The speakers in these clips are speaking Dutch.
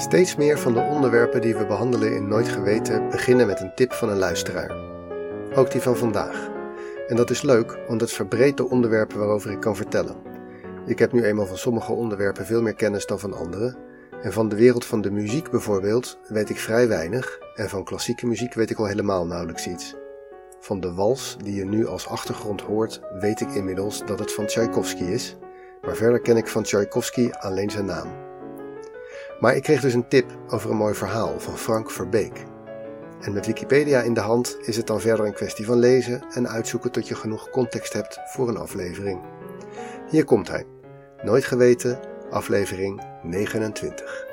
Steeds meer van de onderwerpen die we behandelen in Nooit Geweten beginnen met een tip van een luisteraar. Ook die van vandaag. En dat is leuk, want het verbreedt de onderwerpen waarover ik kan vertellen. Ik heb nu eenmaal van sommige onderwerpen veel meer kennis dan van andere. En van de wereld van de muziek bijvoorbeeld weet ik vrij weinig. En van klassieke muziek weet ik al helemaal nauwelijks iets. Van de wals die je nu als achtergrond hoort, weet ik inmiddels dat het van Tchaikovsky is. Maar verder ken ik van Tchaikovsky alleen zijn naam. Maar ik kreeg dus een tip over een mooi verhaal van Frank Verbeek. En met Wikipedia in de hand is het dan verder een kwestie van lezen en uitzoeken tot je genoeg context hebt voor een aflevering. Hier komt hij. Nooit geweten, aflevering 29.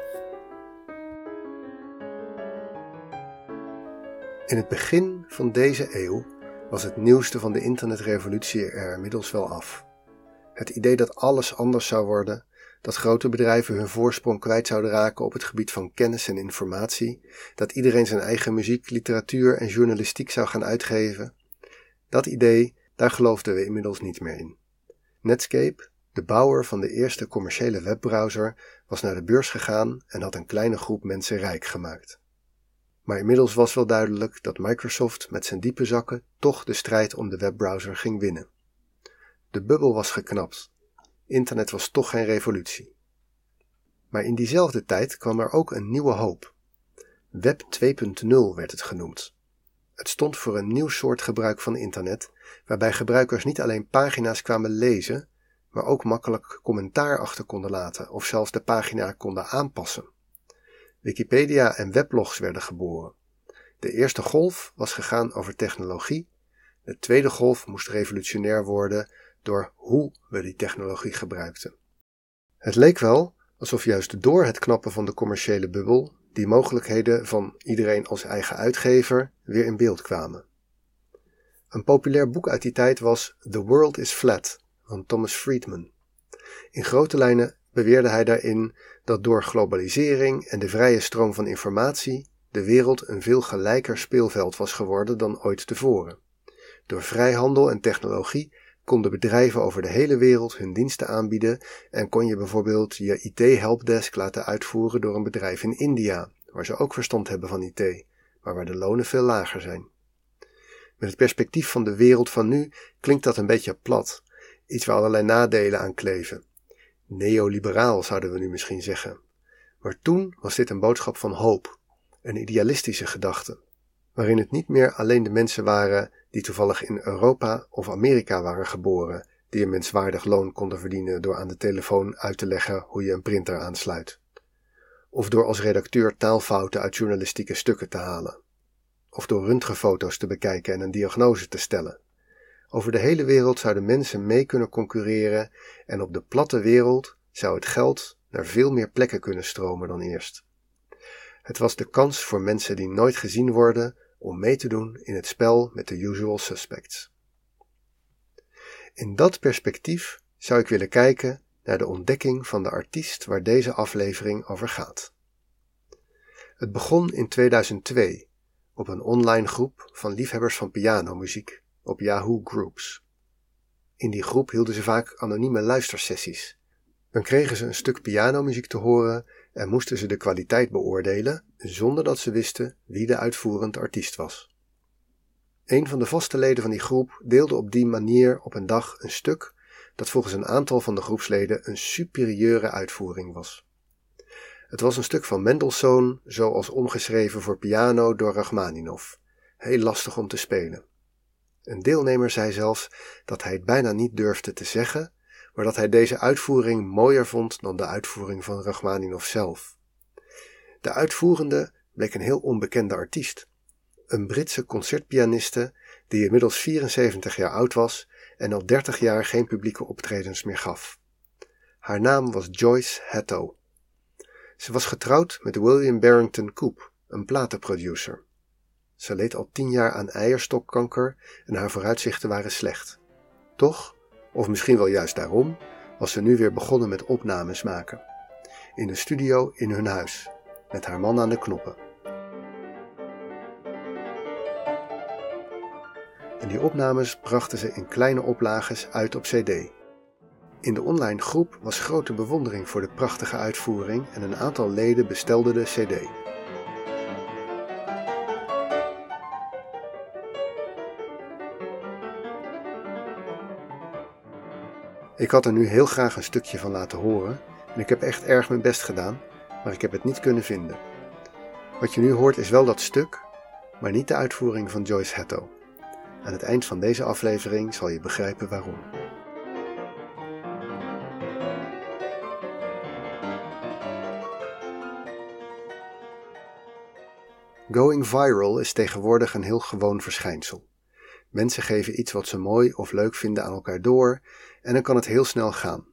In het begin van deze eeuw was het nieuwste van de internetrevolutie er inmiddels wel af. Het idee dat alles anders zou worden dat grote bedrijven hun voorsprong kwijt zouden raken op het gebied van kennis en informatie, dat iedereen zijn eigen muziek, literatuur en journalistiek zou gaan uitgeven. Dat idee, daar geloofden we inmiddels niet meer in. Netscape, de bouwer van de eerste commerciële webbrowser, was naar de beurs gegaan en had een kleine groep mensen rijk gemaakt. Maar inmiddels was wel duidelijk dat Microsoft met zijn diepe zakken toch de strijd om de webbrowser ging winnen. De bubbel was geknapt Internet was toch geen revolutie. Maar in diezelfde tijd kwam er ook een nieuwe hoop. Web 2.0 werd het genoemd. Het stond voor een nieuw soort gebruik van internet, waarbij gebruikers niet alleen pagina's kwamen lezen, maar ook makkelijk commentaar achter konden laten of zelfs de pagina konden aanpassen. Wikipedia en weblogs werden geboren. De eerste golf was gegaan over technologie, de tweede golf moest revolutionair worden door hoe we die technologie gebruikten. Het leek wel alsof juist door het knappen van de commerciële bubbel die mogelijkheden van iedereen als eigen uitgever weer in beeld kwamen. Een populair boek uit die tijd was The World is Flat van Thomas Friedman. In grote lijnen beweerde hij daarin dat door globalisering en de vrije stroom van informatie de wereld een veel gelijker speelveld was geworden dan ooit tevoren. Door vrijhandel en technologie konden bedrijven over de hele wereld hun diensten aanbieden en kon je bijvoorbeeld je IT-helpdesk laten uitvoeren door een bedrijf in India, waar ze ook verstand hebben van IT, maar waar de lonen veel lager zijn. Met het perspectief van de wereld van nu klinkt dat een beetje plat, iets waar allerlei nadelen aan kleven. Neoliberaal zouden we nu misschien zeggen. Maar toen was dit een boodschap van hoop, een idealistische gedachte, waarin het niet meer alleen de mensen waren die toevallig in Europa of Amerika waren geboren, die een menswaardig loon konden verdienen door aan de telefoon uit te leggen hoe je een printer aansluit. Of door als redacteur taalfouten uit journalistieke stukken te halen. Of door röntgenfoto's te bekijken en een diagnose te stellen. Over de hele wereld zouden mensen mee kunnen concurreren en op de platte wereld zou het geld naar veel meer plekken kunnen stromen dan eerst. Het was de kans voor mensen die nooit gezien worden om mee te doen in het spel met de usual suspects. In dat perspectief zou ik willen kijken naar de ontdekking van de artiest waar deze aflevering over gaat. Het begon in 2002 op een online groep van liefhebbers van pianomuziek op Yahoo Groups. In die groep hielden ze vaak anonieme luistersessies. Dan kregen ze een stuk pianomuziek te horen en moesten ze de kwaliteit beoordelen zonder dat ze wisten wie de uitvoerend artiest was. Een van de vaste leden van die groep deelde op die manier op een dag een stuk dat volgens een aantal van de groepsleden een superieure uitvoering was. Het was een stuk van Mendelssohn, zoals omgeschreven voor piano door Rachmaninov. Heel lastig om te spelen. Een deelnemer zei zelfs dat hij het bijna niet durfde te zeggen, maar dat hij deze uitvoering mooier vond dan de uitvoering van Rachmaninov zelf. De uitvoerende bleek een heel onbekende artiest. Een Britse concertpianiste die inmiddels 74 jaar oud was en al 30 jaar geen publieke optredens meer gaf. Haar naam was Joyce Hatto. Ze was getrouwd met William Barrington Coop, een platenproducer. Ze leed al tien jaar aan eierstokkanker en haar vooruitzichten waren slecht. Toch, of misschien wel juist daarom, was ze nu weer begonnen met opnames maken. In de studio in hun huis, met haar man aan de knoppen. En die opnames brachten ze in kleine oplages uit op CD. In de online groep was grote bewondering voor de prachtige uitvoering en een aantal leden bestelden de CD. Ik had er nu heel graag een stukje van laten horen en ik heb echt erg mijn best gedaan, maar ik heb het niet kunnen vinden. Wat je nu hoort is wel dat stuk, maar niet de uitvoering van Joyce Hatto. Aan het eind van deze aflevering zal je begrijpen waarom. Going viral is tegenwoordig een heel gewoon verschijnsel. Mensen geven iets wat ze mooi of leuk vinden aan elkaar door en dan kan het heel snel gaan.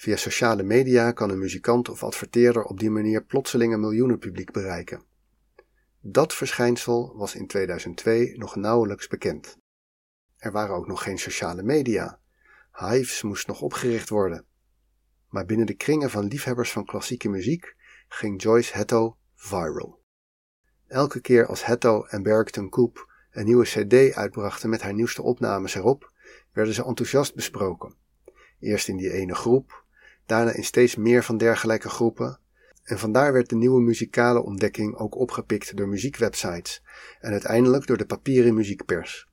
Via sociale media kan een muzikant of adverteerder op die manier plotseling een miljoenenpubliek bereiken. Dat verschijnsel was in 2002 nog nauwelijks bekend. Er waren ook nog geen sociale media. Hives moest nog opgericht worden. Maar binnen de kringen van liefhebbers van klassieke muziek ging Joyce Hetto viral. Elke keer als Hetto en Barrington Coop een nieuwe CD uitbrachten met haar nieuwste opnames erop, werden ze enthousiast besproken. Eerst in die ene groep, daarna in steeds meer van dergelijke groepen, en vandaar werd de nieuwe muzikale ontdekking ook opgepikt door muziekwebsites en uiteindelijk door de papieren muziekpers.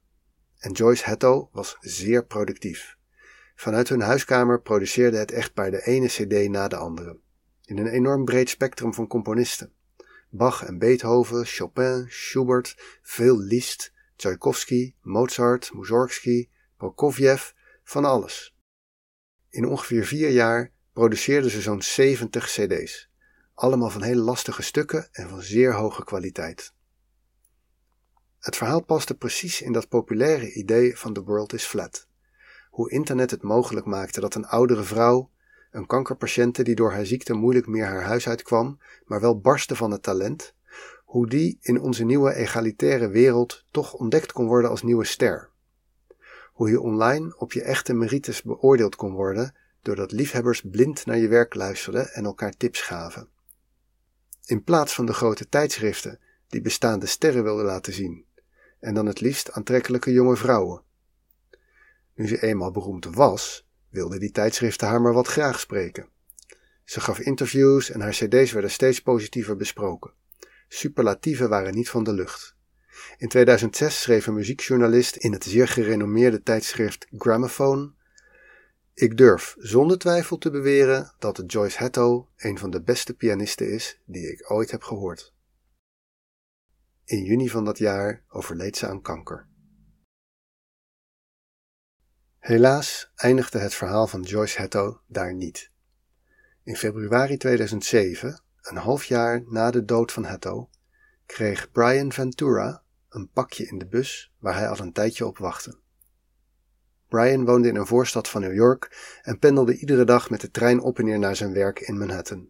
En Joyce Hetto was zeer productief. Vanuit hun huiskamer produceerde het echtpaar de ene CD na de andere, in een enorm breed spectrum van componisten. Bach en Beethoven, Chopin, Schubert, veel Liszt, Tchaikovsky, Mozart, Mussorgsky, Prokofjev, van alles. In ongeveer vier jaar produceerden ze zo'n 70 cd's, allemaal van hele lastige stukken en van zeer hoge kwaliteit. Het verhaal paste precies in dat populaire idee van The World is Flat. Hoe internet het mogelijk maakte dat een oudere vrouw een kankerpatiënte die door haar ziekte moeilijk meer haar huis uitkwam, maar wel barstte van het talent, hoe die in onze nieuwe egalitaire wereld toch ontdekt kon worden als nieuwe ster. Hoe je online op je echte merites beoordeeld kon worden, doordat liefhebbers blind naar je werk luisterden en elkaar tips gaven. In plaats van de grote tijdschriften die bestaande sterren wilden laten zien, en dan het liefst aantrekkelijke jonge vrouwen. Nu ze eenmaal beroemd was, wilde die tijdschriften haar maar wat graag spreken. Ze gaf interviews en haar cd's werden steeds positiever besproken. Superlatieven waren niet van de lucht. In 2006 schreef een muziekjournalist in het zeer gerenommeerde tijdschrift Gramophone ik durf zonder twijfel te beweren dat Joyce Hatto een van de beste pianisten is die ik ooit heb gehoord. In juni van dat jaar overleed ze aan kanker. Helaas eindigde het verhaal van Joyce Hetto daar niet. In februari 2007, een half jaar na de dood van Hetto, kreeg Brian Ventura een pakje in de bus waar hij al een tijdje op wachtte. Brian woonde in een voorstad van New York en pendelde iedere dag met de trein op en neer naar zijn werk in Manhattan.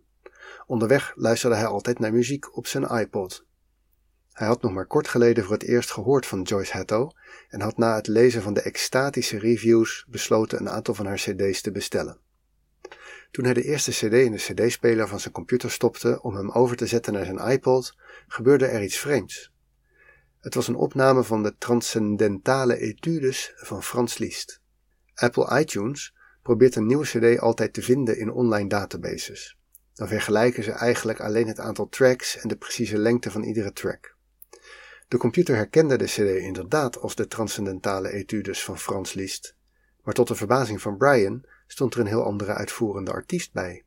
Onderweg luisterde hij altijd naar muziek op zijn iPod. Hij had nog maar kort geleden voor het eerst gehoord van Joyce Hatto en had na het lezen van de extatische reviews besloten een aantal van haar cd's te bestellen. Toen hij de eerste cd in de cd-speler van zijn computer stopte om hem over te zetten naar zijn iPod, gebeurde er iets vreemds. Het was een opname van de transcendentale etudes van Frans Liszt. Apple iTunes probeert een nieuwe cd altijd te vinden in online databases. Dan vergelijken ze eigenlijk alleen het aantal tracks en de precieze lengte van iedere track. De computer herkende de CD inderdaad als de transcendentale etudes van Frans Liszt, maar tot de verbazing van Brian stond er een heel andere uitvoerende artiest bij.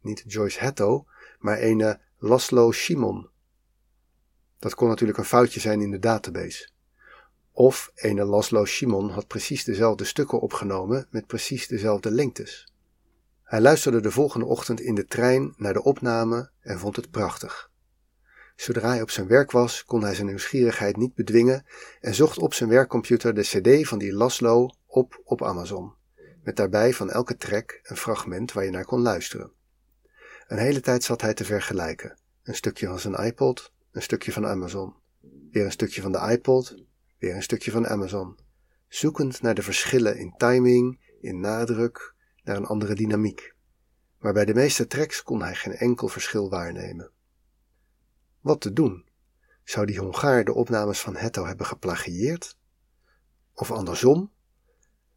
Niet Joyce Hatto, maar ene Laszlo Simon. Dat kon natuurlijk een foutje zijn in de database. Of ene Laszlo Simon had precies dezelfde stukken opgenomen met precies dezelfde lengtes. Hij luisterde de volgende ochtend in de trein naar de opname en vond het prachtig. Zodra hij op zijn werk was, kon hij zijn nieuwsgierigheid niet bedwingen en zocht op zijn werkcomputer de CD van die Laszlo op op Amazon, met daarbij van elke track een fragment waar je naar kon luisteren. Een hele tijd zat hij te vergelijken: een stukje van zijn iPod, een stukje van Amazon, weer een stukje van de iPod, weer een stukje van Amazon, zoekend naar de verschillen in timing, in nadruk, naar een andere dynamiek. Maar bij de meeste tracks kon hij geen enkel verschil waarnemen. Wat te doen? Zou die Hongaar de opnames van Hetto hebben geplagieerd? Of andersom?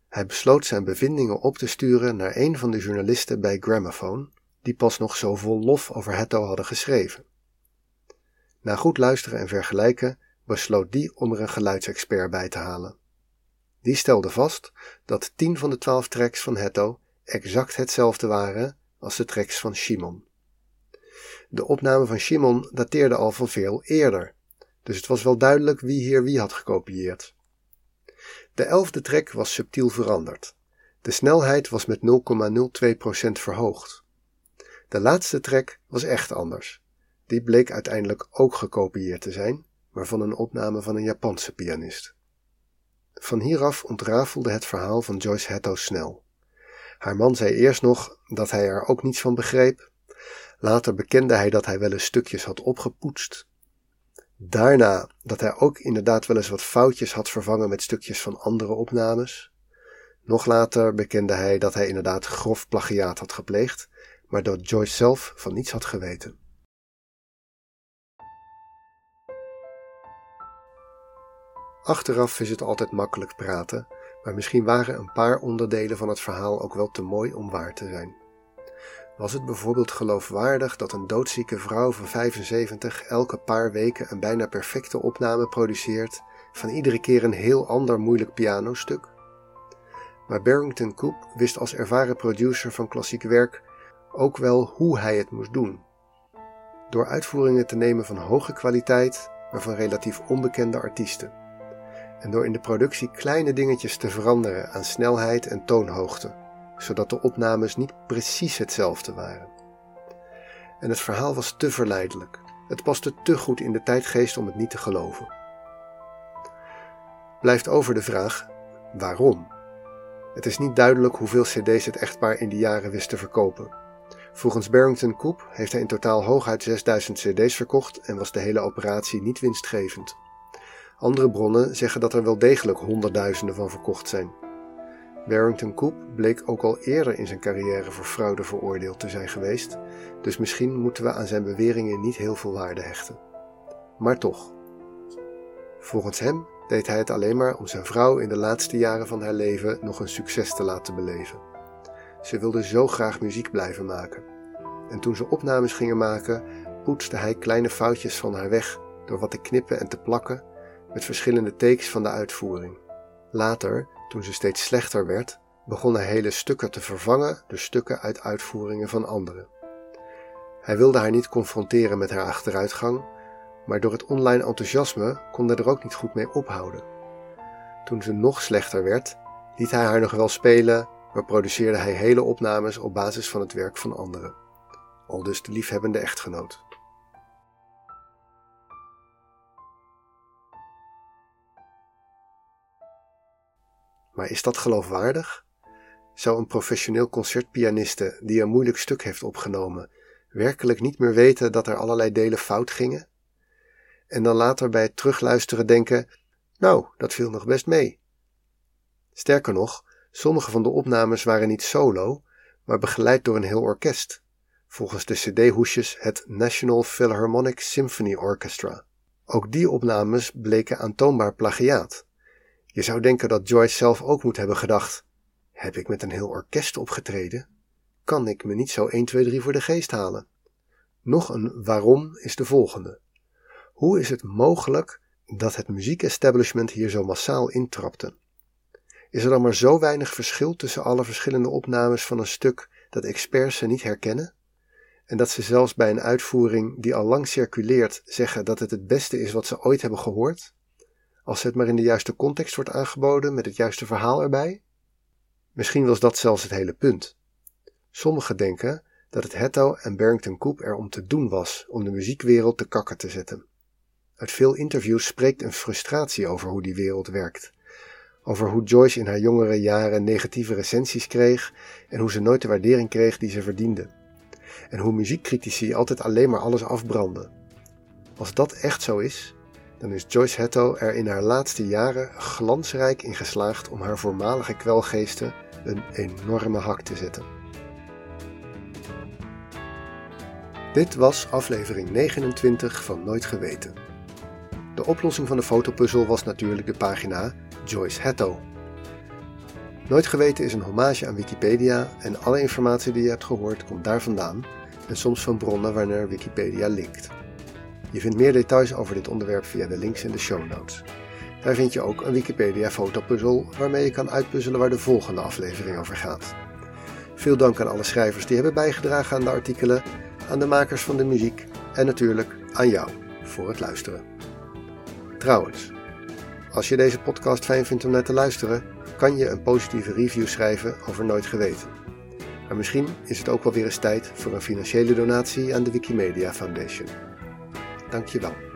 Hij besloot zijn bevindingen op te sturen naar een van de journalisten bij Gramophone, die pas nog zo vol lof over Hetto hadden geschreven. Na goed luisteren en vergelijken besloot die om er een geluidsexpert bij te halen. Die stelde vast dat tien van de twaalf tracks van Hetto exact hetzelfde waren als de tracks van Shimon. De opname van Shimon dateerde al van veel eerder, dus het was wel duidelijk wie hier wie had gekopieerd. De elfde track was subtiel veranderd. De snelheid was met 0,02% verhoogd. De laatste track was echt anders. Die bleek uiteindelijk ook gekopieerd te zijn, maar van een opname van een Japanse pianist. Van hieraf ontrafelde het verhaal van Joyce Hatto snel. Haar man zei eerst nog dat hij er ook niets van begreep. Later bekende hij dat hij wel eens stukjes had opgepoetst. Daarna dat hij ook inderdaad wel eens wat foutjes had vervangen met stukjes van andere opnames. Nog later bekende hij dat hij inderdaad grof plagiaat had gepleegd, maar dat Joyce zelf van niets had geweten. Achteraf is het altijd makkelijk praten, maar misschien waren een paar onderdelen van het verhaal ook wel te mooi om waar te zijn. Was het bijvoorbeeld geloofwaardig dat een doodzieke vrouw van 75 elke paar weken een bijna perfecte opname produceert van iedere keer een heel ander moeilijk pianostuk? Maar Barrington Coop wist als ervaren producer van klassiek werk ook wel hoe hij het moest doen. Door uitvoeringen te nemen van hoge kwaliteit, maar van relatief onbekende artiesten en door in de productie kleine dingetjes te veranderen aan snelheid en toonhoogte, zodat de opnames niet precies hetzelfde waren. En het verhaal was te verleidelijk. Het paste te goed in de tijdgeest om het niet te geloven. Blijft over de vraag: waarom? Het is niet duidelijk hoeveel CD's het echtpaar in die jaren wist te verkopen. Volgens Barrington Coop heeft hij in totaal hooguit 6000 CD's verkocht en was de hele operatie niet winstgevend. Andere bronnen zeggen dat er wel degelijk honderdduizenden van verkocht zijn. Barrington Coop bleek ook al eerder in zijn carrière voor fraude veroordeeld te zijn geweest, dus misschien moeten we aan zijn beweringen niet heel veel waarde hechten. Maar toch. Volgens hem deed hij het alleen maar om zijn vrouw in de laatste jaren van haar leven nog een succes te laten beleven. Ze wilde zo graag muziek blijven maken. En toen ze opnames gingen maken, poetste hij kleine foutjes van haar weg door wat te knippen en te plakken met verschillende takes van de uitvoering. Later, toen ze steeds slechter werd, begon hij hele stukken te vervangen door stukken uit uitvoeringen van anderen. Hij wilde haar niet confronteren met haar achteruitgang, maar door het online enthousiasme kon hij er ook niet goed mee ophouden. Toen ze nog slechter werd, liet hij haar nog wel spelen, maar produceerde hij hele opnames op basis van het werk van anderen. Al dus de liefhebbende echtgenoot. Maar is dat geloofwaardig? Zou een professioneel concertpianiste die een moeilijk stuk heeft opgenomen werkelijk niet meer weten dat er allerlei delen fout gingen? En dan later bij het terugluisteren denken: Nou, dat viel nog best mee. Sterker nog, sommige van de opnames waren niet solo, maar begeleid door een heel orkest. Volgens de CD-hoesjes het National Philharmonic Symphony Orchestra. Ook die opnames bleken aantoonbaar plagiaat. Je zou denken dat Joyce zelf ook moet hebben gedacht: heb ik met een heel orkest opgetreden? Kan ik me niet zo 1, 2, 3 voor de geest halen? Nog een waarom is de volgende. Hoe is het mogelijk dat het muziekestablishment hier zo massaal intrapte? Is er dan maar zo weinig verschil tussen alle verschillende opnames van een stuk dat experts ze niet herkennen? En dat ze zelfs bij een uitvoering die al lang circuleert zeggen dat het het beste is wat ze ooit hebben gehoord? Als het maar in de juiste context wordt aangeboden met het juiste verhaal erbij? Misschien was dat zelfs het hele punt. Sommigen denken dat het Hetto en Barrington Coop er om te doen was om de muziekwereld te kakken te zetten. Uit veel interviews spreekt een frustratie over hoe die wereld werkt. Over hoe Joyce in haar jongere jaren negatieve recensies kreeg en hoe ze nooit de waardering kreeg die ze verdiende. En hoe muziekcritici altijd alleen maar alles afbranden. Als dat echt zo is, dan is Joyce Hetto er in haar laatste jaren glansrijk in geslaagd om haar voormalige kwelgeesten een enorme hak te zetten. Dit was aflevering 29 van Nooit Geweten. De oplossing van de fotopuzzel was natuurlijk de pagina Joyce Hetto. Nooit geweten is een hommage aan Wikipedia en alle informatie die je hebt gehoord komt daar vandaan en soms van bronnen waarnaar Wikipedia linkt. Je vindt meer details over dit onderwerp via de links in de show notes. Daar vind je ook een Wikipedia fotopuzzel waarmee je kan uitpuzzelen waar de volgende aflevering over gaat. Veel dank aan alle schrijvers die hebben bijgedragen aan de artikelen, aan de makers van de muziek en natuurlijk aan jou voor het luisteren. Trouwens, als je deze podcast fijn vindt om naar te luisteren, kan je een positieve review schrijven over Nooit Geweten. Maar misschien is het ook wel weer eens tijd voor een financiële donatie aan de Wikimedia Foundation. Dankjewel.